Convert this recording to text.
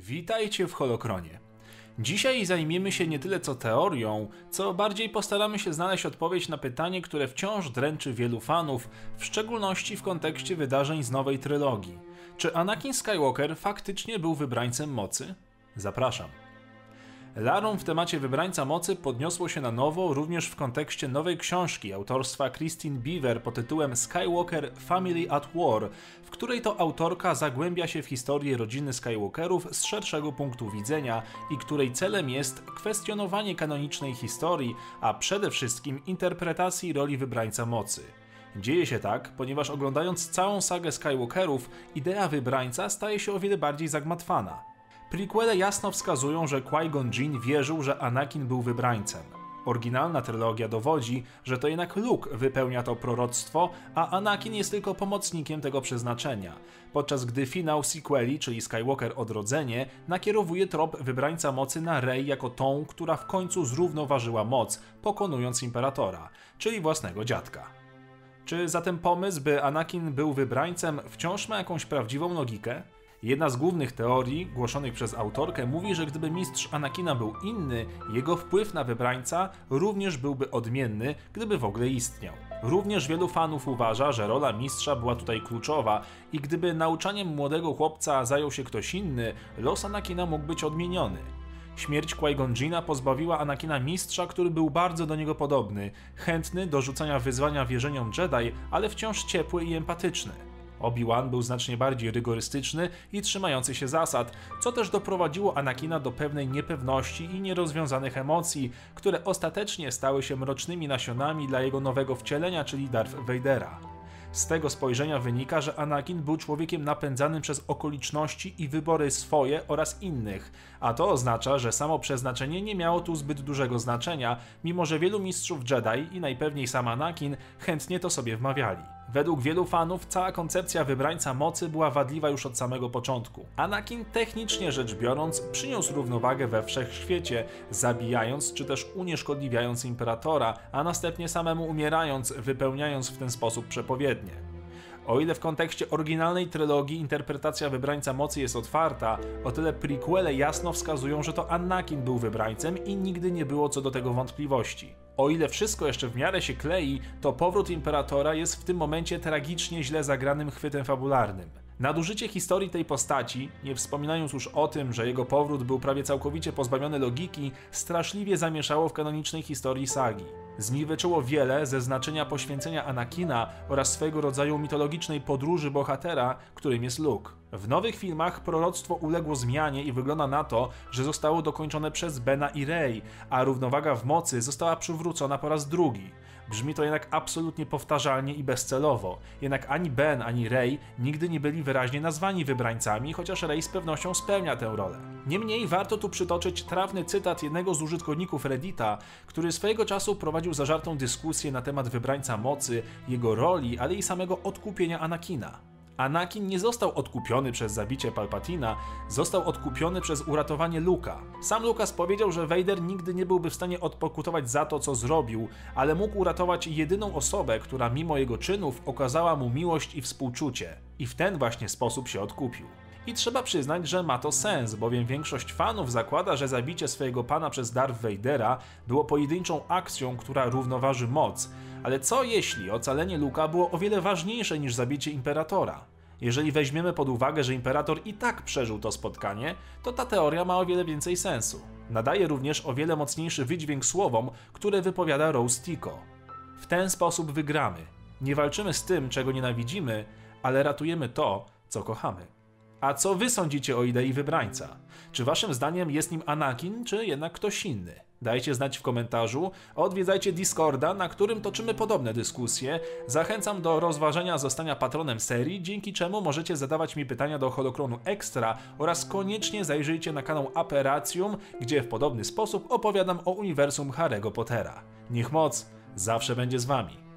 Witajcie w Holokronie. Dzisiaj zajmiemy się nie tyle co teorią, co bardziej postaramy się znaleźć odpowiedź na pytanie, które wciąż dręczy wielu fanów, w szczególności w kontekście wydarzeń z nowej trylogii. Czy Anakin Skywalker faktycznie był wybrańcem mocy? Zapraszam. Larum w temacie wybrańca mocy podniosło się na nowo również w kontekście nowej książki autorstwa Christine Beaver pod tytułem Skywalker Family at War, w której to autorka zagłębia się w historię rodziny Skywalkerów z szerszego punktu widzenia i której celem jest kwestionowanie kanonicznej historii, a przede wszystkim interpretacji roli wybrańca mocy. Dzieje się tak, ponieważ oglądając całą sagę Skywalkerów, idea wybrańca staje się o wiele bardziej zagmatwana. Prequele jasno wskazują, że Qui-Gon Jinn wierzył, że Anakin był wybrańcem. Oryginalna trylogia dowodzi, że to jednak Luke wypełnia to proroctwo, a Anakin jest tylko pomocnikiem tego przeznaczenia, podczas gdy finał sequeli, czyli Skywalker Odrodzenie, nakierowuje trop wybrańca mocy na Rey jako tą, która w końcu zrównoważyła moc, pokonując Imperatora, czyli własnego dziadka. Czy zatem pomysł, by Anakin był wybrańcem, wciąż ma jakąś prawdziwą logikę? Jedna z głównych teorii, głoszonych przez autorkę, mówi, że gdyby mistrz Anakina był inny, jego wpływ na wybrańca również byłby odmienny, gdyby w ogóle istniał. Również wielu fanów uważa, że rola mistrza była tutaj kluczowa i gdyby nauczaniem młodego chłopca zajął się ktoś inny, los Anakina mógł być odmieniony. Śmierć Qui-Gon pozbawiła Anakina mistrza, który był bardzo do niego podobny, chętny do rzucania wyzwania wierzeniom Jedi, ale wciąż ciepły i empatyczny. Obi-Wan był znacznie bardziej rygorystyczny i trzymający się zasad, co też doprowadziło Anakina do pewnej niepewności i nierozwiązanych emocji, które ostatecznie stały się mrocznymi nasionami dla jego nowego wcielenia, czyli Darth Vadera. Z tego spojrzenia wynika, że Anakin był człowiekiem napędzanym przez okoliczności i wybory swoje oraz innych, a to oznacza, że samo przeznaczenie nie miało tu zbyt dużego znaczenia, mimo że wielu mistrzów Jedi i najpewniej sam Anakin chętnie to sobie wmawiali. Według wielu fanów cała koncepcja wybrańca mocy była wadliwa już od samego początku. Anakin technicznie rzecz biorąc przyniósł równowagę we wszechświecie, zabijając czy też unieszkodliwiając imperatora, a następnie samemu umierając, wypełniając w ten sposób przepowiednie. O ile w kontekście oryginalnej trylogii interpretacja wybrańca mocy jest otwarta, o tyle prequele jasno wskazują, że to Anakin był wybrańcem i nigdy nie było co do tego wątpliwości. O ile wszystko jeszcze w miarę się klei, to powrót Imperatora jest w tym momencie tragicznie źle zagranym chwytem fabularnym. Nadużycie historii tej postaci, nie wspominając już o tym, że jego powrót był prawie całkowicie pozbawiony logiki, straszliwie zamieszało w kanonicznej historii sagi. Zniweczyło wiele ze znaczenia poświęcenia Anakina oraz swego rodzaju mitologicznej podróży bohatera, którym jest Luke. W nowych filmach proroctwo uległo zmianie i wygląda na to, że zostało dokończone przez Bena i Rey, a równowaga w mocy została przywrócona po raz drugi. Brzmi to jednak absolutnie powtarzalnie i bezcelowo. Jednak ani Ben, ani Rey nigdy nie byli wyraźnie nazwani wybrańcami, chociaż Rey z pewnością spełnia tę rolę. Niemniej warto tu przytoczyć trafny cytat jednego z użytkowników Reddita, który swojego czasu prowadził zażartą dyskusję na temat wybrańca mocy, jego roli, ale i samego odkupienia Anakina. Anakin nie został odkupiony przez zabicie Palpatina, został odkupiony przez uratowanie Luka. Sam Lukas powiedział, że Vader nigdy nie byłby w stanie odpokutować za to, co zrobił, ale mógł uratować jedyną osobę, która mimo jego czynów okazała mu miłość i współczucie. I w ten właśnie sposób się odkupił. I trzeba przyznać, że ma to sens, bowiem większość fanów zakłada, że zabicie swojego pana przez Darth Vadera było pojedynczą akcją, która równoważy moc. Ale co jeśli ocalenie Luka było o wiele ważniejsze niż zabicie Imperatora? Jeżeli weźmiemy pod uwagę, że Imperator i tak przeżył to spotkanie, to ta teoria ma o wiele więcej sensu. Nadaje również o wiele mocniejszy wydźwięk słowom, które wypowiada Rose Tico. W ten sposób wygramy. Nie walczymy z tym, czego nienawidzimy, ale ratujemy to, co kochamy. A co wy sądzicie o idei wybrańca? Czy waszym zdaniem jest nim Anakin, czy jednak ktoś inny? Dajcie znać w komentarzu, odwiedzajcie Discorda, na którym toczymy podobne dyskusje. Zachęcam do rozważenia zostania patronem serii, dzięki czemu możecie zadawać mi pytania do Holokronu Extra oraz koniecznie zajrzyjcie na kanał Aperacjum, gdzie w podobny sposób opowiadam o uniwersum Harry'ego Pottera. Niech moc zawsze będzie z wami.